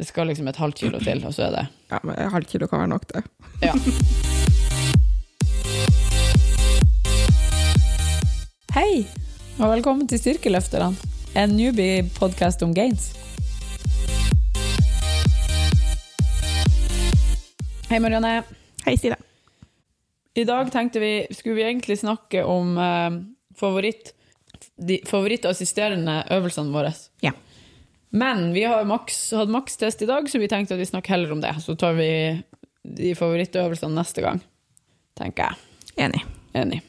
Det skal liksom et halvt kilo til, og så er det Ja, men et halvt kilo kan være nok, det. Ja. Hei, og velkommen til Styrkeløfterne, en newbie-podkast om gains. Hei, Marianne. Hei, Stine. I dag tenkte vi, skulle vi egentlig snakke om eh, favoritt, de favorittassisterende øvelsene våre. Ja. Men vi har maks, hatt makstest i dag, så vi tenkte at vi snakker heller om det. Så tar vi de favorittøvelsene neste gang, tenker jeg. Enig. Enig.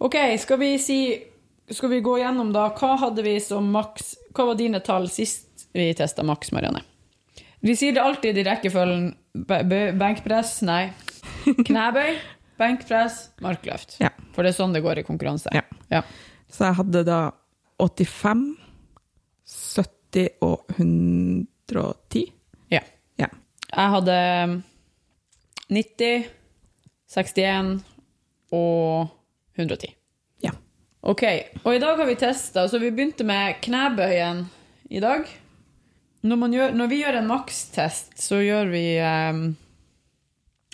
Ok, skal vi si Skal vi gå gjennom da Hva hadde vi som maks Hva var dine tall sist vi testa maks, Marianne? Vi sier det alltid i rekkefølgen be- be- benkpress, nei. Knebøy, benkpress, markløft. Ja. For det er sånn det går i konkurranse. Ja. Ja. Så jeg hadde da 85, 70 og 110. ja. Ja. Jeg hadde 90, 61 og 110. Ja. Ok, og i dag har vi testa, så vi begynte med knebøyen i dag. Når, man gjør, når vi gjør en makstest, så gjør vi um,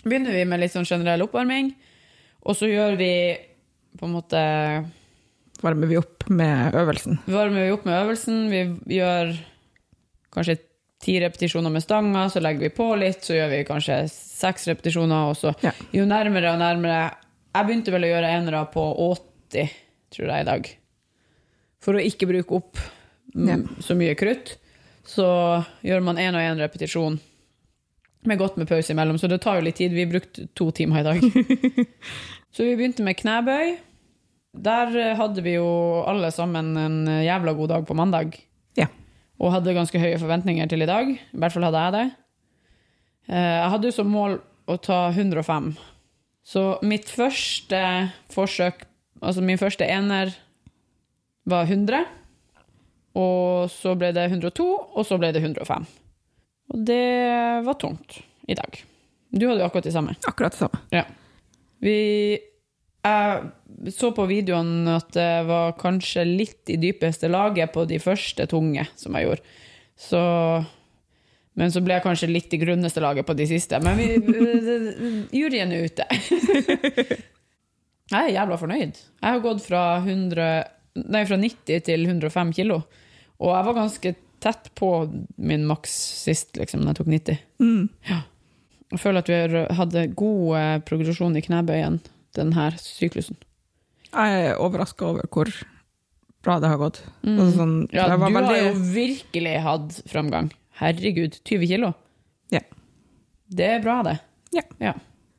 Begynner vi med litt sånn generell oppvarming, og så gjør vi på en måte Varmer vi opp med øvelsen. Varmer vi opp med øvelsen. Vi gjør kanskje ti repetisjoner med stanga, så legger vi på litt, så gjør vi kanskje seks repetisjoner, og så Ja. jo nærmere og nærmere Jeg begynte vel å gjøre enere på 80, tror jeg, i dag. For å ikke bruke opp Ja. så mye krutt, så gjør man én og én repetisjon med godt med pause imellom, så det tar jo litt tid. Vi brukte to timer i dag. så vi begynte med knebøy. Der eh, hadde vi jo alle sammen en eh, jævla god dag på mandag. Ja. Og hadde ganske høye forventninger til i dag. I hvert fall hadde jeg det. Eh, Jeg hadde jo som mål å ta 105. Så mitt første forsøk, altså min første ener, var 100. Og så ble det 102, og så ble det 105. Og det var tungt i dag. Du hadde jo akkurat det samme. Akkurat det samme. Ja. Vi Jeg så på videoen at det var kanskje litt i dypeste laget på de første tunge som jeg gjorde. Så Men så ble jeg kanskje litt i grunneste laget på de siste. Men vi, juryen er ute. Jeg er jævla fornøyd. Jeg har gått fra, 100, nei, fra 90 til 105 kilo. Og jeg var ganske tett på min maks sist, liksom, når jeg tok 90. Mm. Jeg føler at vi hadde god eh, progresjon i knebøyen denne syklusen. Jeg er overraska over hvor bra det har gått. Mm. Altså sånn, Ja, du veldig... har jo virkelig hatt framgang. Herregud, 20 kilo. Ja. Det er bra, det. Ja.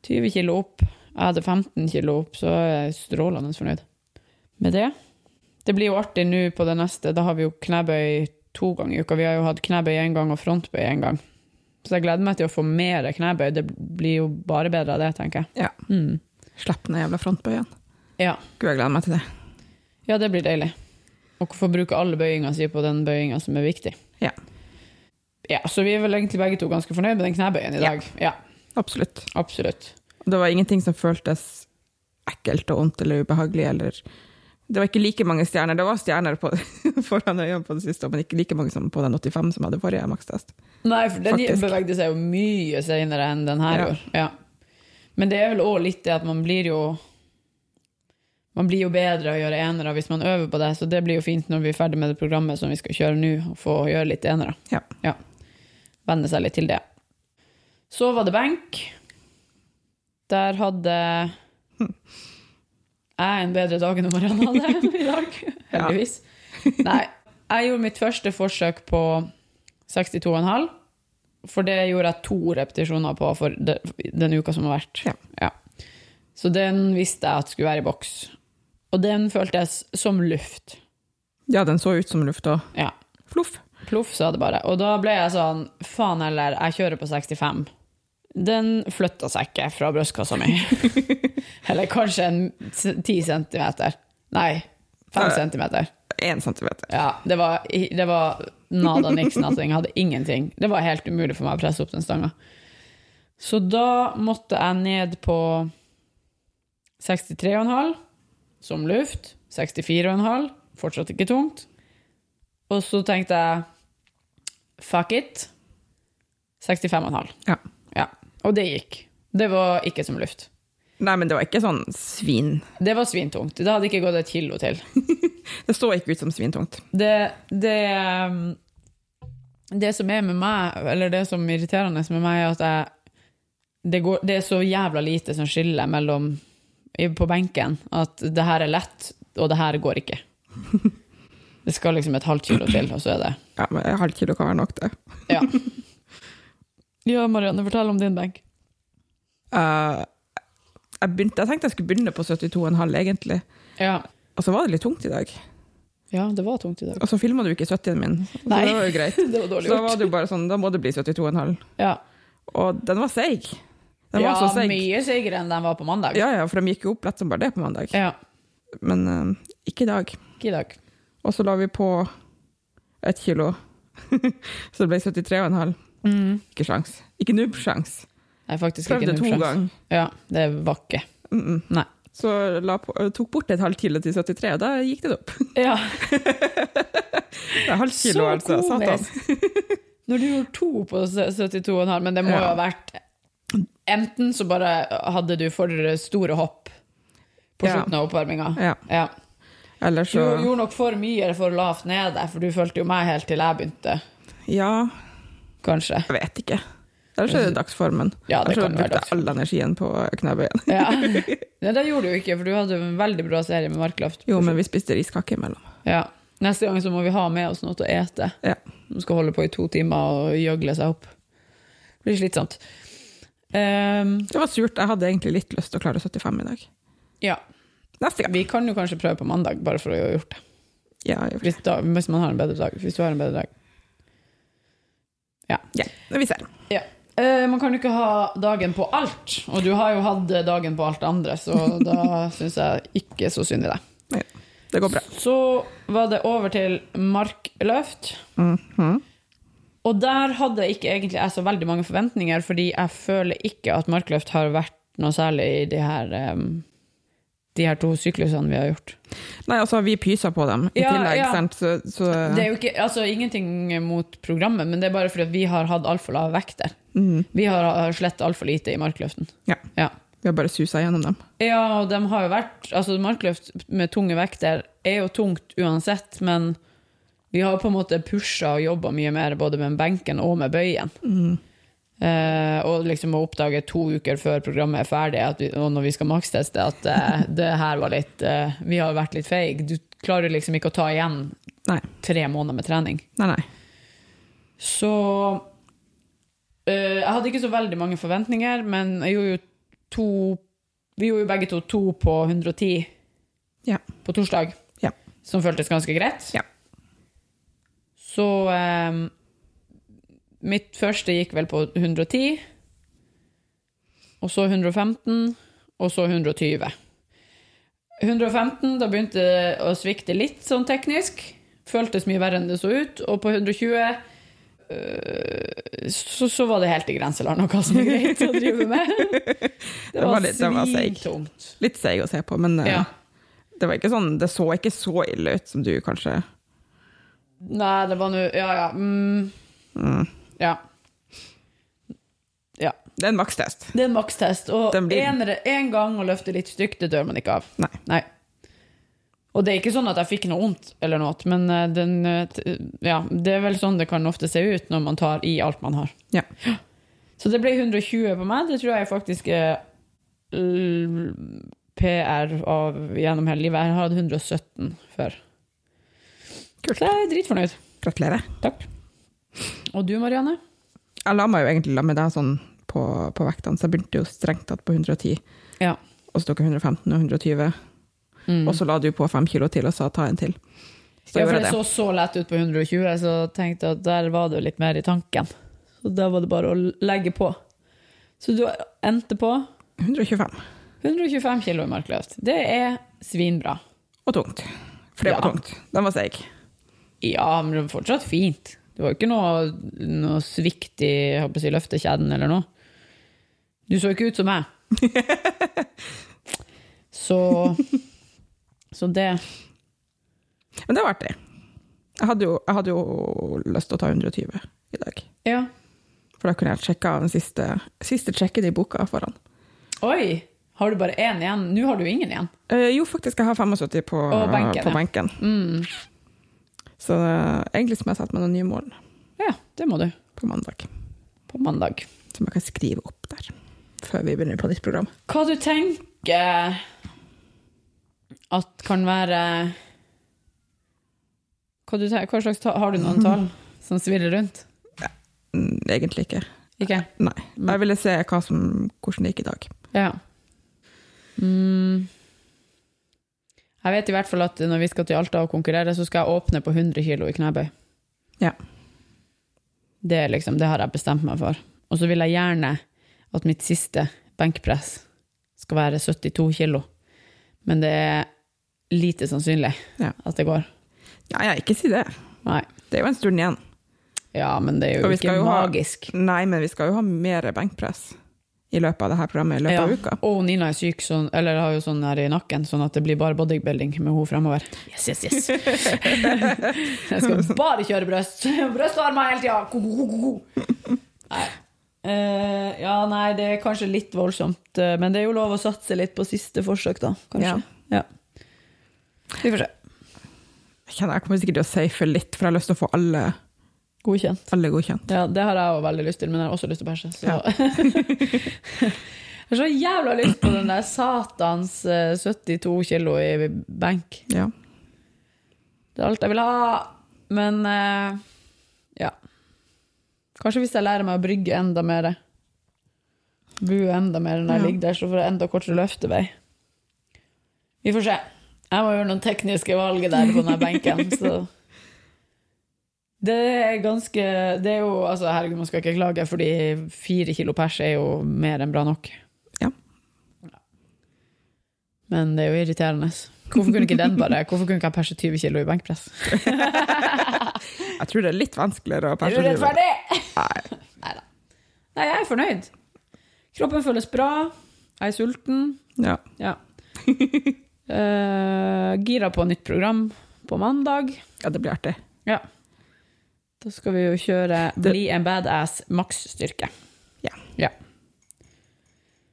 20 kilo opp. Jeg hadde 15 kilo opp, så er jeg strålende fornøyd med det. Det blir jo artig nå på det neste. Da har vi jo knebøy to ganger i uka. Vi har jo hatt knebøy én gang og frontbøy én gang. Så jeg gleder meg til å få mer knebøy. Det blir jo bare bedre av det, tenker jeg. Ja. Mm. Slipp den jævla frontbøyen. Ja. Gud, jeg gleder meg til det. ja, det blir deilig. Og få bruke alle bøyinga si på den bøyinga som er viktig. Ja. Ja, Så vi er vel egentlig begge to ganske fornøyd med den knebøyen i dag. Ja, Absolutt. absolutt. Det var ingenting som føltes ekkelt og vondt eller ubehagelig. Eller det var ikke like mange stjerner. Det var stjerner på, foran øynene på det siste, men ikke like mange som på den 85 som hadde forrige makstest. Nei, for den Faktisk. bevegde seg jo mye senere enn den her Ja. år. Ja. Men det er vel òg litt det at man blir jo Man blir jo bedre å gjøre enere hvis man øver på det, så det blir jo fint når vi er ferdig med det programmet som vi skal kjøre nå, å få gjøre litt enere. Ja. Venne seg litt til det. Så var det benk. Der hadde jeg en bedre dag enn Marianne hadde i dag, heldigvis. Nei, jeg gjorde mitt første forsøk på 62,5. For det gjorde jeg to repetisjoner på for den uka som har vært. Ja. Så den visste jeg at skulle være i boks. Og den føltes som luft. ja, den så ut som luft òg. Ja. Fluff. Pluff, sa det bare. Og da ble jeg sånn, faen heller, jeg kjører på 65. Den flytta seg ikke fra brystkassa mi. Eller kanskje en ti 10 centimeter. Nei, 5 Eh. centimeter. Én centimeter. Ja, det var, det var nada niks nothing. Jeg hadde ingenting. Det var helt umulig for meg å presse opp den stanga. Så da måtte jeg ned på 63,5 som luft. 64,5, fortsatt ikke tungt. Og så tenkte jeg fuck it. 65,5. Ja. Ja. Og det gikk. Det var ikke som luft. Nei, men det var ikke sånn svin. Det var svintungt. Det hadde ikke gått et kilo til. Det så ikke ut som svintungt. Det, det, det som er med meg, eller det som er irriterende med meg, er at jeg det, går, det er så jævla lite som skiller mellom på benken at det her er lett, og det her går ikke. Det skal liksom et halvt kilo til, og så er det Ja, men et halvt kilo kan være nok, det. Ja. Ja, Marianne, fortell om din benk. Eh, jeg, begynte, jeg tenkte jeg skulle begynne på 72,5 egentlig, Ja. og så var det litt tungt i dag. ja, det var tungt i dag. Og så filma du ikke 70-en min, så Nei. det var jo greit. Det var dårlig Så da var gjort. det jo bare sånn, da må det bli 72,5. Ja, Og den var seig. Den ja var seig. mye seigere enn den var på mandag. Ja, ja, for de gikk jo opp lett som bare det på mandag. Ja, Men uh, ikke i dag. ikke i dag. Og så la vi på ett kilo, så det ble 73,5. Mm. Ikke sjans. Ikke nubbsjans. Jeg faktisk Prøvde ikke to ganger. Ja, det var ikke. Mm -mm. Nei. Så la på, øh, tok bort et halvt kilo til 73, og da gikk det opp. Ja, Det er halvt kilo, så altså. Satan. Når du gjorde to på 72,5, men det må jo Ja. ha vært Enten så bare hadde du for store hopp på Ja. slutten av oppvarminga. Ja. Ja. Eller Du gjorde nok for mye for lavt nede, for du fulgte jo meg helt til jeg begynte, Ja, kanskje. jeg vet ikke. Eller så er det dagsformen. Ja, det Eller kan brukte jeg all energien på knebøyen. Ja. Nei, det gjorde du ikke, for du hadde en veldig bra serie med markløft. Jo, men vi spiste riskake imellom. Ja. Neste gang så må vi ha med oss noe til å ete. Ja. De skal holde på i to timer og gjøgle seg opp. Det blir slitsomt. Um, Det var surt. Jeg hadde egentlig litt lyst til å klare 75 i dag. ja, Neste gang. vi kan jo kanskje prøve på mandag, bare for å ha gjort det. Ja, Hvis, da, hvis man har en bedre dag. Hvis du har en bedre dag. ja. Vi ser. Ja. Eh, man kan jo ikke ha dagen på alt, og du har jo hatt dagen på alt det andre, så da syns jeg ikke så synd i deg. Det går bra. Så var det over til markløft. Mhm. Og der hadde ikke egentlig jeg så veldig mange forventninger, fordi jeg føler ikke at markløft har vært noe særlig i de her, em, de her to syklusene vi har gjort. Nei, altså, vi pyser på dem i Ja, tillegg, ja. sant? Så, så Det er jo ikke, altså ingenting mot programmet, men det er bare fordi vi har hatt altfor lave vekter. Mm. Vi har, har slett altfor lite i markløften. Ja. Ja. Vi har bare susa gjennom dem. Ja, og de har jo vært Altså, markløft med tunge vekter er jo tungt uansett, men vi har på en måte pusha og jobba mye mer både med benken og med bøyen. Eh, og liksom å oppdage to uker før programmet er ferdig, vi, og når vi skal maksteste, at uh, det her var litt uh, Vi har vært litt feige. Du klarer liksom ikke å ta igjen Nei. tre måneder med trening. Nei, nei. Så Jeg hadde ikke så veldig mange forventninger, men jeg gjorde jo to Vi gjorde jo begge to to på 110 Ja. på torsdag, Ja. som føltes ganske greit. Ja. Så Mitt første gikk vel på 110, og så 115, og så 120. 115, da begynte det å svikte litt sånn teknisk. Føltes mye verre enn det så ut. Og på 120 øh, så, så var det helt i grenseland hva som er greit å drive med. Det var litt- det var svintungt. Litt seig å se på, men eh, Ja. det, sånn, det så ikke så ille ut som du kanskje Nei, det var nå Ja, ja. Mm, mm. Ja. Ja. Det er en makstest. Det er en makstest. Og en, gang å løfte litt stygt, det dør man ikke av. Nei. Og det er ikke sånn at jeg fikk noe vondt, eller noe, men eh, den, eh, ja, det er vel sånn det kan ofte se ut når man tar i alt man har. Ja. Så det ble 120 på meg. Det tror jeg faktisk er PR av gjennom hele livet. Jeg har hatt 117 før. Kult. Så jeg er dritfornøyd. Gratulerer. Takk. Og du, Marianne? Jeg la meg jo egentlig med deg sånn på, på vektene, så jeg begynte jo strengt tatt på 110. Ja. Og så tok jeg 115 og 120. Mm. Og så la du på fem kilo til og sa ta en til. Så Ja, for det det. så så lett ut på 120, så tenkte jeg at der var det jo litt mer i tanken. Så da var det bare å legge på. Så du endte på 125. 125 kilo i markløft. Det er svinbra. Og tungt. For det Ja. var tungt. Den var seig. Ja, men det var fortsatt fint. Det var jo ikke noe, noe svikt i å si, løftekjeden eller noe. Du så ikke ut som meg. Så Så det Men det var artig. Jeg hadde jo, jeg hadde jo lyst til å ta 120 i dag. Ja. For da kunne jeg sjekke av den siste, siste checken i boka foran. Oi! Har du bare én igjen? Nå har du ingen igjen. Eh, jo, faktisk, jeg har 75 på, Og benken, på ja. benken. Mm. Så egentlig må jeg sette meg noen nye mål Ja, det må du. på mandag. På mandag. Som jeg kan skrive opp der. Før vi begynner på nytt program. Hva du tenker at kan være Hva, du hva slags Har du noen tall som svirrer rundt? Ja, egentlig ikke. Ikke? Nei. Jeg ville se som, hvordan det gikk i dag. Ja. Mm. Jeg vet i hvert fall at når vi skal til Alta og konkurrere, så skal jeg åpne på 100 kilo i knebøy. Ja. Det, liksom, det har jeg bestemt meg for. Og så vil jeg gjerne at mitt siste benkpress skal være 72 kilo. Men det er lite sannsynlig Ja. at det går. Ja, ja, ikke si det. Nei. Det er jo en stund igjen. Ja, men det er jo ikke jo ha- magisk. Nei, men vi skal jo ha mer benkpress i løpet av dette programmet i løpet Ja. av uka. Og Nina er syk, så, eller har jo sånn her i nakken, sånn at det blir bare bodybuilding med henne fremover. Yes, yes, yes. Jeg skal bare kjøre brøst. armer hele tida! Nei. Eh, ja, nei, det er kanskje litt voldsomt, eh, men det er jo lov å satse litt på siste forsøk, da. Kanskje. Ja. Vi får se. Jeg kjenner jeg kommer sikkert til å safe litt, for jeg har lyst til å få alle, Godkjent. alle godkjent. Ja, det har jeg òg veldig lyst til, men jeg har også lyst til å bæsje. Så. jeg har så jævla lyst på den der satans eh, 72 kilo i benk. Ja. Det er alt jeg vil ha. Men eh, ja. Kanskje hvis jeg lærer meg å brygge enda mer. Bue enda mer når jeg Ja. ligger der, så får jeg enda kortere løftevei. Vi får se. Jeg må gjøre noen tekniske valg der på den benken. Så. Det er ganske Det er jo altså Herregud, man skal ikke klage, fordi fire kilo pers er jo mer enn bra nok. Ja. Men det er jo irriterende. Hvorfor kunne ikke den bare Hvorfor kunne ikke jeg perse 20 kilo i benkpress? Jeg tror det er litt vanskeligere å Er du perse rettferdig? Nei. da. Nei, jeg er fornøyd. Kroppen føles bra. Jeg er sulten. Ja. Ja. Uh, gira på nytt program på mandag. ja, det blir artig. Ja. Da skal vi jo kjøre Bli en badass maksstyrke. Ja. Ja.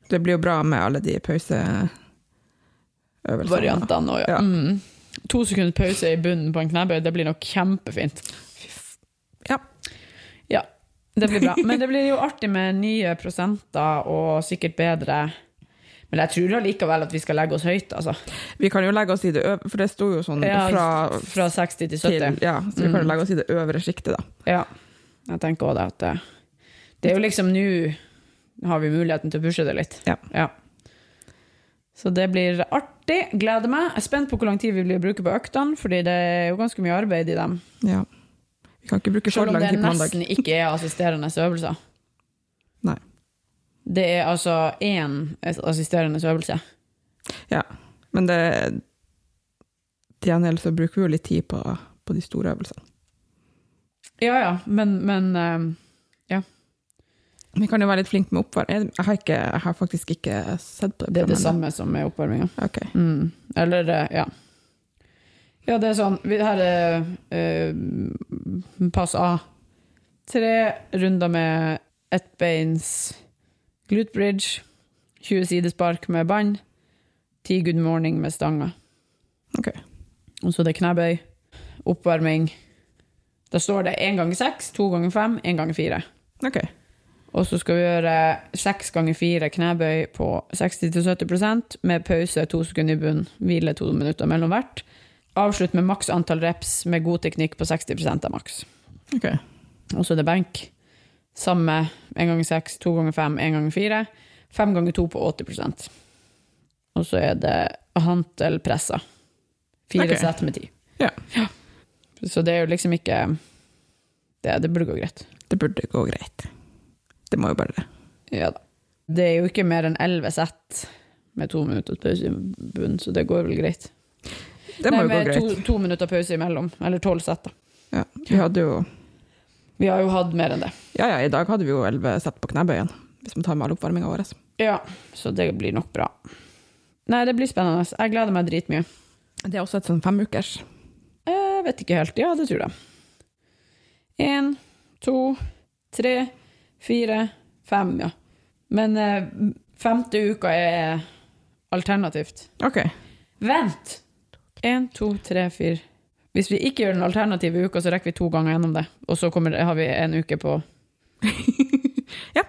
Det blir jo bra med alle de pauseøvelsene. Variantene òg, ja. Ja. Mm. To sekunder pause i bunnen på en knebøy, det blir nok kjempefint. Ja. Ja, det blir bra. Men det blir jo artig med nye prosenter og sikkert bedre Men jeg tror allikevel at vi skal legge oss høyt, altså. Vi kan jo legge oss i det øvre, for det sto jo sånn Ja, fra Fra 60 til til Ja, så vi kan jo Mm. legge oss i det øvre sjiktet, da. Ja, jeg tenker også det at det, det er jo liksom nå har vi muligheten til å pushe det litt. Ja. Så det blir artig. Gleder meg. Jeg er spent på hvor lang tid vi blir å bruke på øktene, fordi det er jo ganske mye arbeid i dem. Ja. Vi kan ikke bruke for lang tid på mandag. Selv om det nesten ikke er assisterende øvelser. Det er altså én assisterende øvelse. Ja. Men det til gjengjeld så bruker vi jo litt tid på, på de store øvelsene. Ja ja, men, men Ja. Vi kan jo være litt flinke med oppvarming. Jeg, har ikke- jeg har faktisk ikke sett på det. det er det samme som med oppvarminga. Ok. Mm. Eller, eh, ja. Ja, det er sånn Her er uh, pass A. Tre runder med ettbeins glute bridge. 20 sidespark med bånd. 10 good morning med stanga. Ok. Og så det er knebøy. Oppvarming. Da står det én ganger seks, to ganger fem, én ganger fire. Ok. Og så skal vi gjøre seks ganger fire knebøy på 60-70% med pause to sekunder i bunn, hvile to minutter mellom hvert. Avslutt med maks antall reps med god teknikk på 60% av maks. Ok. Og så er det benk. Samme én ganger seks, to ganger fem, én ganger fire. Fem ganger to på 80% Og så er det hantelpresser. Fire okay. sett med ti. Ja. Så det er jo liksom ikke Det, det burde gå greit. Det burde gå greit. Det må jo bare det. Ja da. Det er jo ikke mer enn elleve sett med to minutter pause i bunnen, så det går vel greit. Det må Nei, jo gå greit. med to, to minutter pause imellom, eller tolv sett, da. Ja. Vi hadde jo Vi har jo hatt mer enn det. Ja, ja, i dag hadde vi jo elleve sett på knebøyen, hvis vi tar med all oppvarminga vår. Ja, så det blir nok bra. Nei, det blir spennende. Jeg gleder meg dritmye. Det er også et sånn femukers. Jeg vet ikke helt. Ja, det tror jeg. Én, to, tre, fire, fem, ja. Men eh, femte uka er alternativt. OK. Vent! Én, to, tre, fire. Hvis vi ikke gjør den alternative uka, så rekker vi to ganger gjennom det. Og så kommer har vi en uke på Ja.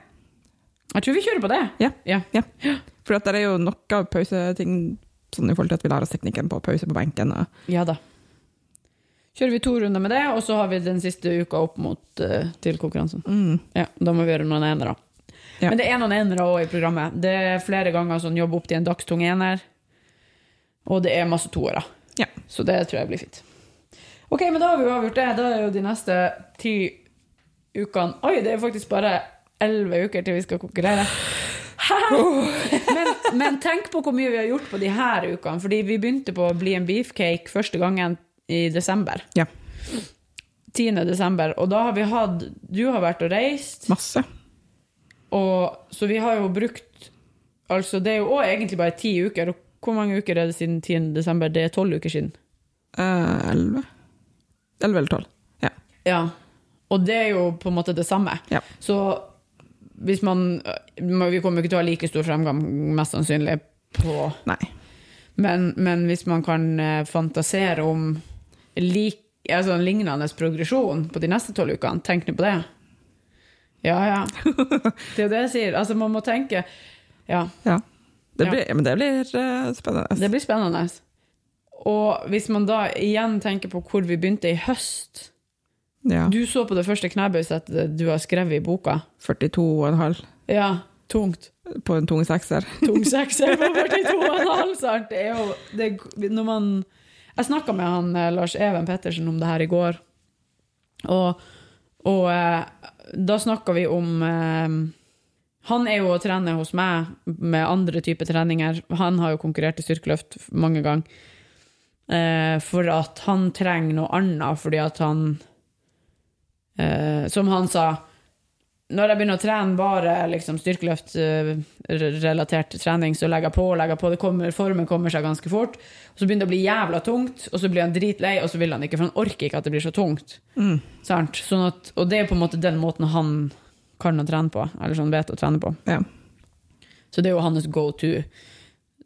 Jeg tror vi kjører på det. Ja. Ja. For at det er jo noe pauseting sånn i forhold til at vi lærer oss teknikken på pause på benken. Ja da. Kjører vi to runder med det, og så har vi den siste uka opp mot uh, til konkurransen. mm, Ja, Da må vi gjøre noen enere. Ja. Men det er noen enere òg i programmet. Det er flere ganger sånn jobb opp til en dagstung ener. Og det er masse toere. Ja. Så det tror jeg blir fint. Ok, men da har vi jo avgjort det. Da er jo de neste ti ukene Oi, det er faktisk bare elleve uker til vi skal konkurrere. men, men tenk på hvor mye vi har gjort på de her ukene. Fordi vi begynte på å bli en beefcake første gangen i desember. Ja. 10. desember. Og da har vi hatt Du har vært og reist. Masse. Og, så vi har jo brukt Altså, det er jo òg egentlig bare ti uker. Og hvor mange uker er det siden 10. desember? Det er tolv uker siden. Eh, Elleve? Elleve eller tolv. Ja. Ja. Og det er jo på en måte det samme. Ja. Så hvis man Vi kommer ikke til å ha like stor fremgang, mest sannsynlig, på Nei. Men, men hvis man kan eh, fantasere om lik, altså en lignende progresjon på de neste tolv ukene, tenk nå på det. Ja, ja. Det er jo det jeg sier. Altså, man må tenke Ja. Ja. Det Ja. blir, Men det blir uh, spennende. Det blir spennende. Og hvis man da igjen tenker på hvor vi begynte i høst Ja. Du så på det første knebøysettet du har skrevet i boka. 42,5 Ja, tungt. på en tung sekser. Tung sekser på 42,5, sant? Det er jo det, når man Jeg snakka med han eh, Lars Even Pettersen om det her i går, og, og eh, da snakka vi om eh, Han er jo og trener hos meg med andre typer treninger. Han har jo konkurrert i styrkeløft mange ganger. Eh, for at han trenger noe annet, fordi at han eh, Som han sa når jeg begynner å trene bare liksom, styrkeløft-relatert trening, så legger jeg på og legger på. Det kommer, formen kommer seg ganske fort. Og så begynner det å bli jævla tungt, og så blir han dritlei, og så vil han ikke, for han orker ikke at det blir så tungt. Mm. Sant? Sånn at, og det er på en måte den måten han kan å trene på, eller sånn vet å trene på. Ja. Så det er jo hans go to.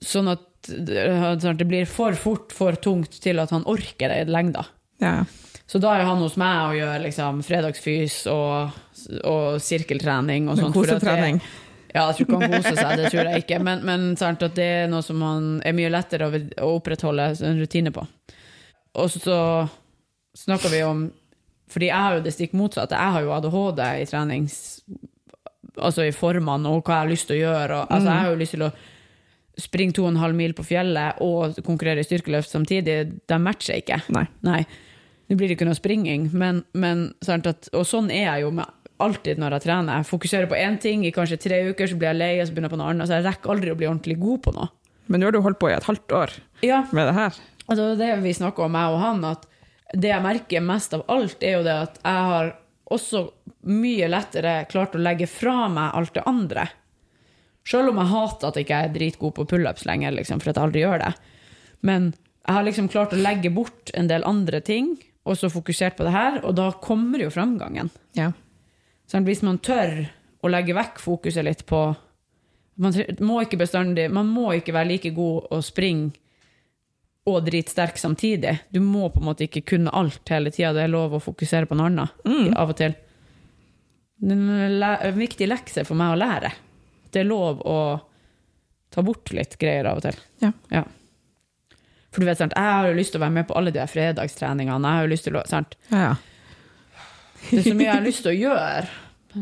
Sånn at det blir for fort, for tungt til at han orker det i lengda. ja. Så da er han hos meg og gjør liksom fredagsfys og, og sirkeltrening og sånt. Kosetrening. Ja, jeg tror ikke han koser seg, det tror jeg ikke. Men, men sant, det er noe som han er mye lettere å, å opprettholde en rutine på. Og så snakker vi om Fordi jeg har jo det stikk motsatte. Jeg har jo ADHD i trenings... Altså i formene og hva jeg har lyst til å gjøre. Og, altså, jeg har jo lyst til å springe to og en halv mil på fjellet og konkurrere i styrkeløft samtidig. De matcher ikke. Nei. Nei. Nå blir det ikke noe springing, men, men at, Og sånn er jeg jo med alltid når jeg trener. Jeg fokuserer på én ting i kanskje tre uker, så blir jeg lei, og så begynner jeg på noe annet. Så jeg rekker aldri å bli ordentlig god på noe. Men nå har du holdt på i et halvt år Ja, med det her. altså det vi snakker om, jeg og han, at det jeg merker mest av alt, er jo det at jeg har også mye lettere klart å legge fra meg alt det andre. Selv om jeg hater at jeg ikke er dritgod på pullups lenger, liksom, for at jeg aldri gjør det. Men jeg har liksom klart å legge bort en del andre ting, og så fokusert på det her, og da kommer jo framgangen. Ja. Så hvis man tør å legge vekk fokuset litt på man må ikke bestandig, man må ikke være like god å springe og dritsterk samtidig. Du må på en måte ikke kunne alt hele tida. Det er lov å fokusere på noe annet av og til. Det er en viktig lekse for meg å lære. Det er lov å ta bort litt greier av og til. Ja. For du vet, sant, jeg har jo lyst til å være med på alle de her fredagstreningene. Jeg har jo lyst til å, sant, Ja, ja. Det er så mye jeg har lyst til å gjøre.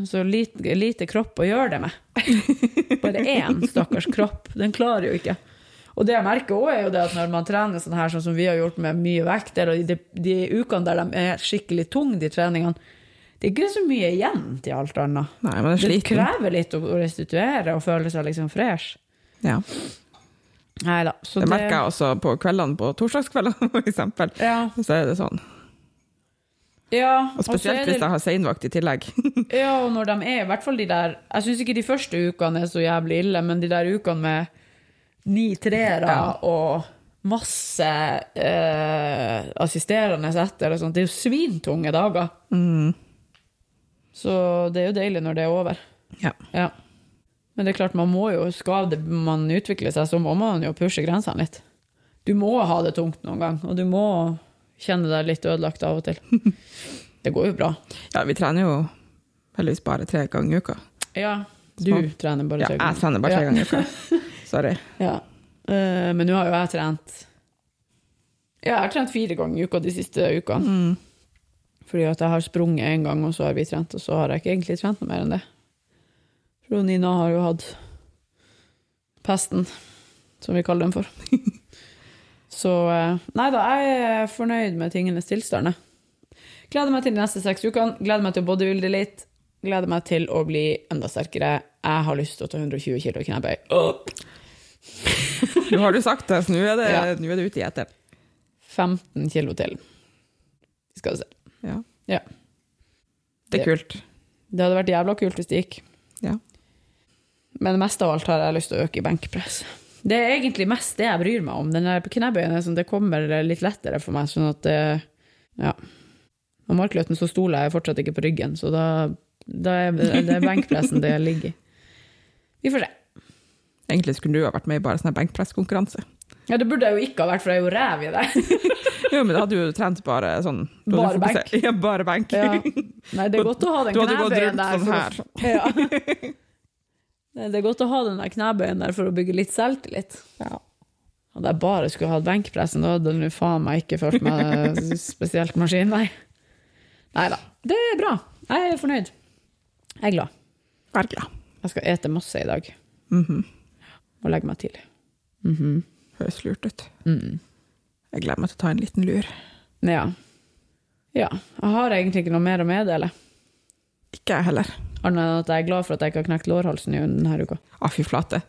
Så lite, lite kropp å gjøre det med. Bare én stakkars kropp. Den klarer jo ikke. Og det jeg merker også er jo det at når man trener sånn her, sånn som vi har gjort med mye vekt, eller de, de ukene der de er skikkelig tunge, de treningene, det er ikke så mye igjen til alt annet. Nei, man er Det krever litt å restituere og føle seg liksom fresh. Ja. Neida. Så Det merker jeg også på kveldene, på torsdagskveldene eksempel. Ja, Så er det sånn. ja, Og spesielt det- hvis jeg har seinvakt i tillegg. Ja, og når de er, i hvert fall de der Jeg syns ikke de første ukene er så jævlig ille, men de der ukene med ni treere Ja. og masse eh, assisterende etter og sånt, det er jo svintunge dager. Mm. Så det er jo deilig når det er over. Ja. Ja. Men det er klart, man må jo, skal man utvikle seg, så må man jo pushe grensene litt. Du må ha det tungt noen gang, og du må kjenne deg litt ødelagt av og til. Det går jo bra. ja, vi trener jo heldigvis bare tre ganger i uka. Ja, du Sånn. trener bare tre ganger. Ja, jeg trener bare tre Ja. ganger i uka. Sorry. Ja. Eh, men nå har jo jeg trent Ja, jeg har trent fire ganger i uka de siste ukene. Mm. Fordi at jeg har sprunget én gang, og så har vi trent, og så har jeg ikke egentlig trent noe mer enn det. For Nina har jo hatt pesten, som vi kaller den for. så eh, Nei da, jeg er fornøyd med tingenes tilstand. Gleder meg til de neste seks ukene. Gleder meg til å bodybuilde litt. Gleder meg til å bli enda sterkere. Jeg har lyst til å ta 120 kilo knebøy. Nå har du sagt det, så nå er det, Ja. nå er det ute i etter. 15 kilo til. Skal vi se. Ja. Ja. Det er kult. Det hadde vært jævla kult hvis det gikk. Ja. Men mest av alt har jeg lyst til å øke i benkpress. Det er egentlig mest det jeg bryr meg om. Den knebøyen sånn, det kommer litt lettere for meg. sånn at det, ja. Og markløten så stoler jeg fortsatt ikke på ryggen, så da, da er det benkpressen det ligger i. Vi får se. Egentlig skulle du ha vært med i bare sånn benkpresskonkurranse. Ja, Det burde jeg jo ikke ha vært, for jeg er jo ræv i det. Jo, men da hadde du jo trent bare sånn Bare benk. Ja, bare benk. Ja. Nei, det er godt å ha den knebøyen der. sånn her. Ja. Det er godt å ha den der knebøyen der for å bygge litt selvtillit. Ja. Hadde jeg bare skulle hatt benkpressen, da hadde du faen meg ikke følt meg spesielt maskin, nei. Nei da. Det er bra. Jeg er fornøyd. Jeg er glad. Vær glad. Jeg skal ete masse i dag Mhm. og legge meg tidlig. Mhm. Høres lurt ut. Mm. Jeg gleder meg til å ta en liten lur. Ja. ja. Jeg har egentlig ikke noe mer å meddele. Ikke jeg heller. Annet enn at jeg er glad for at jeg ikke har knekt lårhalsen i denne uka. Ah, fy flate.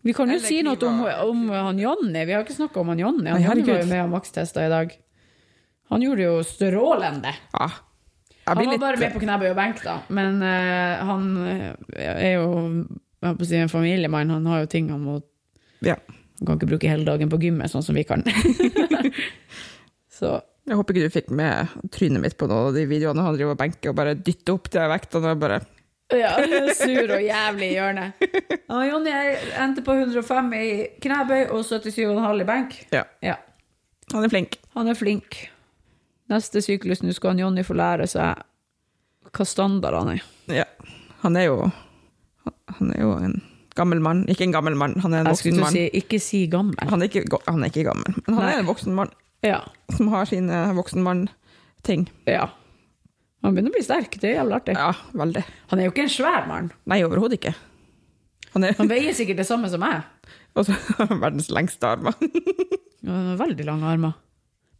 Vi kan jo Eller si noe om, om han Jonny. Vi har ikke snakka om han Jonny. Han Nei, var jo med og makstesta i dag. Han gjorde det jo strålende. Ja. Jeg Han var litt bare med på knebøy og benk, da. Men uh, han eh, er jo jeg på å si, en familiemann. Han har jo ting han må Ja. Han kan ikke bruke hele dagen på gymmet, sånn som vi kan. Så Jeg håper ikke du fikk med trynet mitt på noen av de videoene han driver og benker og bare dytter opp de vektene og bare ja, sur og jævlig i hjørnet. Ah, Jonny endte på 105 i knebøy og 77,5 i benk. Ja. Ja. Han er flink. Han er flink. Neste syklus nå skal han Jonny få lære seg hva standard han er. Ja. Han er jo Han er jo en gammel mann. Ikke en gammel mann, han er en voksen mann. si ikke si gammel. Han, er ikke, han er ikke gammel, men han Nei. er en voksen mann Ja. som har sine voksen mann-ting. ja. Han begynner å bli sterk, det er jævlig artig. Ja, veldig. Han er jo ikke en svær mann. Nei, overhodet ikke. Han er Han veier sikkert det samme som meg. han verdens lengste armer. Ja, Han har veldig lange armer.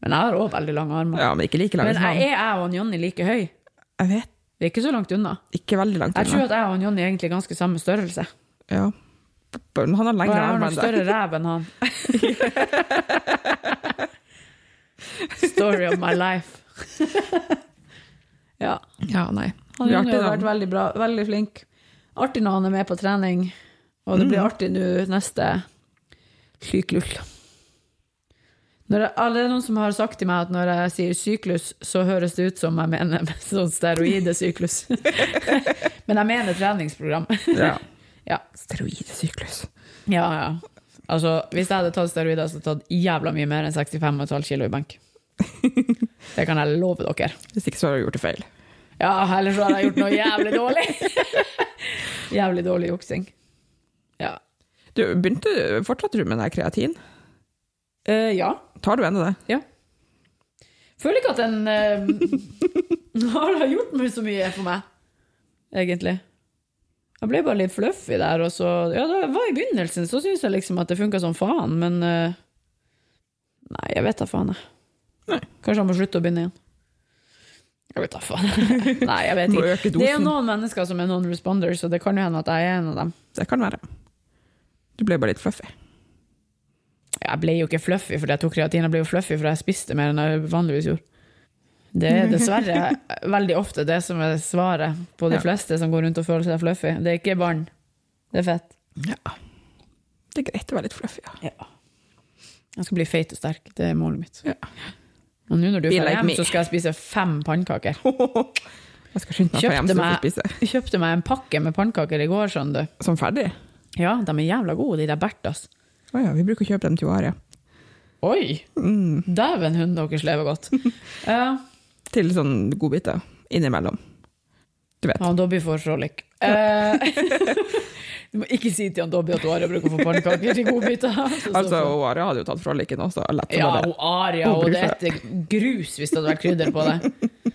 Men jeg har òg veldig lange armer. Ja, men ikke like lange Men som er jeg og han Jonny like høy? Jeg vet Vi er ikke så langt unna. ikke veldig langt Jeg tror at jeg og han Jonny er egentlig ganske samme størrelse. Ja. Han har lengre jeg har armer nok enn større deg. ræv enn han. Story of my life. ja. Ja, nei. Han har jo vært veldig bra, veldig flink. Artig når han er med på trening, og det Mm. blir artig nå neste syklull. Når jeg, alle noen som har sagt til meg at når jeg sier syklus, så høres det ut som jeg mener sånn steroidesyklus. Men jeg mener treningsprogram. Ja. Ja. Steroidsyklus. ja, ja. Altså, hvis jeg hadde tatt steroider, så hadde jeg tatt jævla mye mer enn 65,5 kilo i benk. Det kan jeg love dere. Hvis ikke så har du gjort det feil. Ja, ellers så hadde jeg gjort noe jævlig dårlig. jævlig dårlig juksing. Ja. Du, begynte, fortsatte du med den kreatin? Uh, ja. Tar du ennå det? Ja. Føler ikke at den uh, har gjort meg så mye for meg, egentlig. Jeg ble bare litt fluffy der, og så Ja, det var i begynnelsen, så syns jeg liksom at det funka som faen, men uh, Nei, jeg vet da faen, jeg. Nei. Kanskje han må slutte å begynne igjen. Jeg vet da faen. Nei, jeg vet ikke. Det er jo noen mennesker som er non-responders, så det kan jo hende at jeg er en av dem. Det kan være. Du ble bare litt fluffy. Jeg ble jo ikke fluffy fordi jeg tok kreatin, jeg ble jo fluffy fordi jeg spiste mer enn jeg vanligvis gjorde. Det er dessverre veldig ofte det som er svaret på de Ja. fleste som går rundt og føler seg fluffy. Det er ikke barn, det er fett. Ja. Det er greit å være litt fluffy, ja. Jeg skal bli feit og sterk, det er målet mitt. Ja. Og nå når du drar hjem, så skal jeg spise fem pannekaker. Jeg skal skynde meg kjøpte, hjem meg, spise. kjøpte meg en pakke med pannekaker i går, skjønner du. Som ferdig? Ja, de er jævla gode, de der Berthas. Å ja, vi bruker å kjøpe dem til Aria. Oi! Mm. Dæven hund, deres lever godt. Ja, Til sånn godbiter innimellom. Du vet. han Dobby får frålik. Eh, du må ikke si til han Dobby at Oaria bruker å få pannekaker til godbiter. Altså, Oaria hadde jo tatt froliken også. Lett Ja, Oaria, og det er heter grus hvis det hadde vært krydder på det.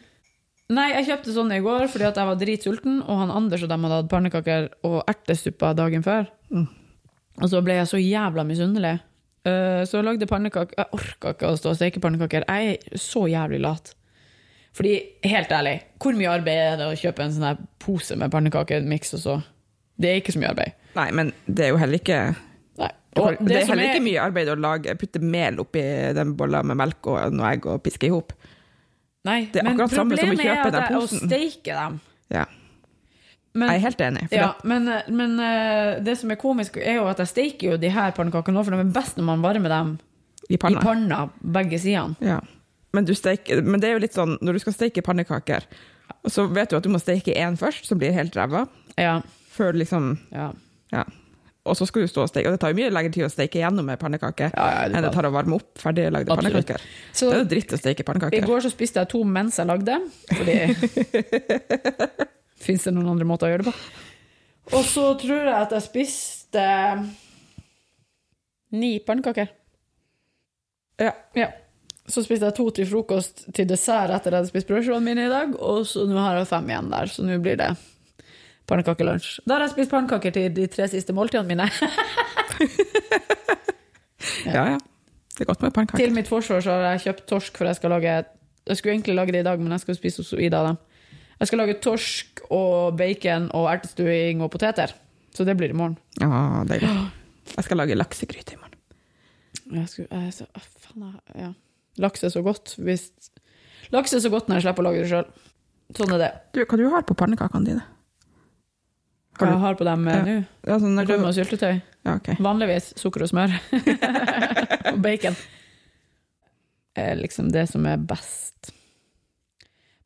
Nei, jeg kjøpte sånn i går fordi at jeg var dritsulten, og han Anders og dem hadde hatt pannekaker og ertesuppa dagen før. Mm. Og så ble jeg så jævla misunnelig. Eh, Så jeg lagde pannekaker. Jeg orka ikke å stå og steke pannekaker. Jeg er så jævlig lat. Fordi, helt ærlig, hvor mye arbeid er det å kjøpe en sånn pose med pannekakemiks og så? Det er ikke så mye arbeid. Nei, men det er jo heller ikke kan- Det er heller ikke mye arbeid å lage, putte mel oppi den bolla med melk og noe egg og piske i hop. Det er men akkurat samme som å problemet kjøpe er posen. at jeg- å steike dem. Ja. Men, Jeg er helt enig. For ja, det, men, men eh, det som er komisk, er jo at jeg steiker jo de her pannekakene nå, for de er best når man varmer dem I panna. i panna, begge sidene. Ja. Men, du steker, men det er jo litt sånn, når du skal steke pannekaker, så vet du at du må steke én først, som blir helt ræva, Ja, før liksom ja. Ja. Og så skal du stå og steke. Og det tar jo mye lengre tid å steke gjennom en pannekaker Ja, ja, det enn det tar- å varme opp ferdiglagde pannekaker. Så Det er jo dritt å steke i går så spiste jeg to mens jeg lagde, fordi Fins det noen andre måter å gjøre det på? Og så tror jeg at jeg spiste ni pannekaker. Ja. Ja. Så spiste jeg to til frokost til dessert etter at jeg hadde spist brødskivene mine i dag, og så nå har jeg fem igjen der, så nå blir det pannekakelunsj. Da har jeg spist pannekaker til de tre siste måltidene mine. ja, ja. Det er godt med pannekaker. til mitt forsvar så har jeg kjøpt torsk, for jeg skal lage Jeg skulle egentlig lage det i dag, men jeg skal spise hos Ida dem. Jeg skal lage torsk og bacon og ertestuing og poteter. Så det blir i morgen. Ja, deilig. Jeg skal lage laksegryte i morgen. Jeg skulle, jeg, så, ah, faen, jeg- ja. Laks er så godt hvis Laks er så godt når jeg slipper å lage det sjøl. Sånn er det. Du, hva du har på pannekakene dine? Hva jeg har på dem eh, Ja. nå? Ja, sånn, Rømme og syltetøy. ja, okay. Vanligvis sukker og smør. og bacon. Er liksom det som er best.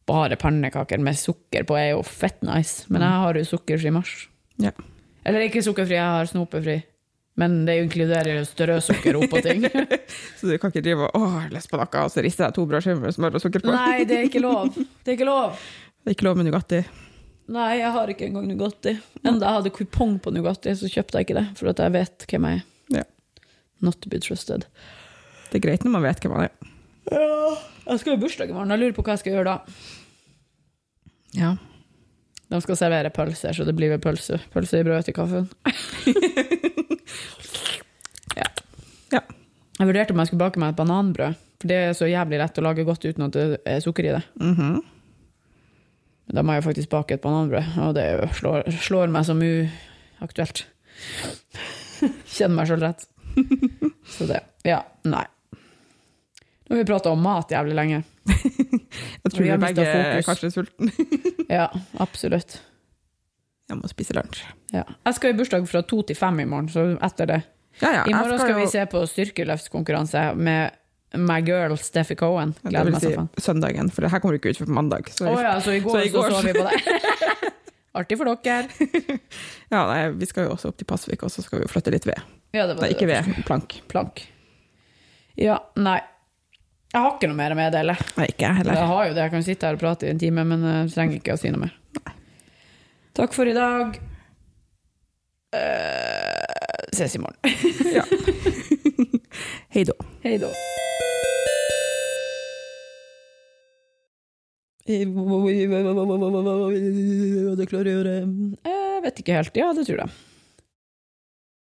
Bare pannekaker med sukker på er jo fett nice, men jeg har jo sukkerfri mars. Ja. Eller ikke sukkerfri, jeg har snopefri. Men det inkluderer strøsukker oppå ting. Så du kan ikke drive og «Åh, har lyst på noe, og så rister jeg to brødskiver med smør og sukker på. Nei, det er ikke lov. Det er ikke lov. Det er ikke lov med Nugatti. Nei, jeg har ikke engang Nugatti. Enda jeg hadde kupong på Nugatti, så kjøpte jeg ikke det, for at jeg vet hvem jeg er. Ja. Not to be trusted. Det er greit når man vet hvem man er. Ja, jeg skal i bursdag i morgen. Jeg lurer på hva jeg skal gjøre da. Ja. De skal servere pølser, så det blir vel pølse, pølse i brød til kaffen. ja. Ja. Jeg vurderte om jeg skulle bake meg et bananbrød, for det er så jævlig lett å lage godt uten at det er sukker i det. Mhm. Men da må jeg faktisk bake et bananbrød, og det er slår, slår meg som uaktuelt. Kjenner meg sjøl rett. Så det Ja, nei. Nå har vi prata om mat jævlig lenge. Jeg tror Vi vi begge er kanskje sultne. Ja, absolutt. Jeg må spise lunsj. Ja. Jeg skal i bursdag fra to til fem i morgen, så etter det Ja, ja. I morgen skal jo- vi se på styrkeløftskonkurranse med my girl Steffi Cohen. Det Gleder meg si så søndagen, for det her kommer ikke ut før på mandag. Så oh, ja, så i går så, Så i går så vi på det. Artig for dere. ja, nei, vi skal jo også opp til Pasvik, og så skal vi jo flytte litt ved. Ja, det var Nei, ikke ved, plank. Plank. Ja, nei. Jeg har ikke noe mer å meddele. Nei, ikke jeg Jeg har jo det, jeg kan sitte her og prate i en time, men jeg trenger ikke å si noe mer. Takk for i dag. Eh, ses i morgen. Ja. Hei da. Hei da. Hva klarer klarer å gjøre? Jeg vet ikke helt. Ja, det tror jeg.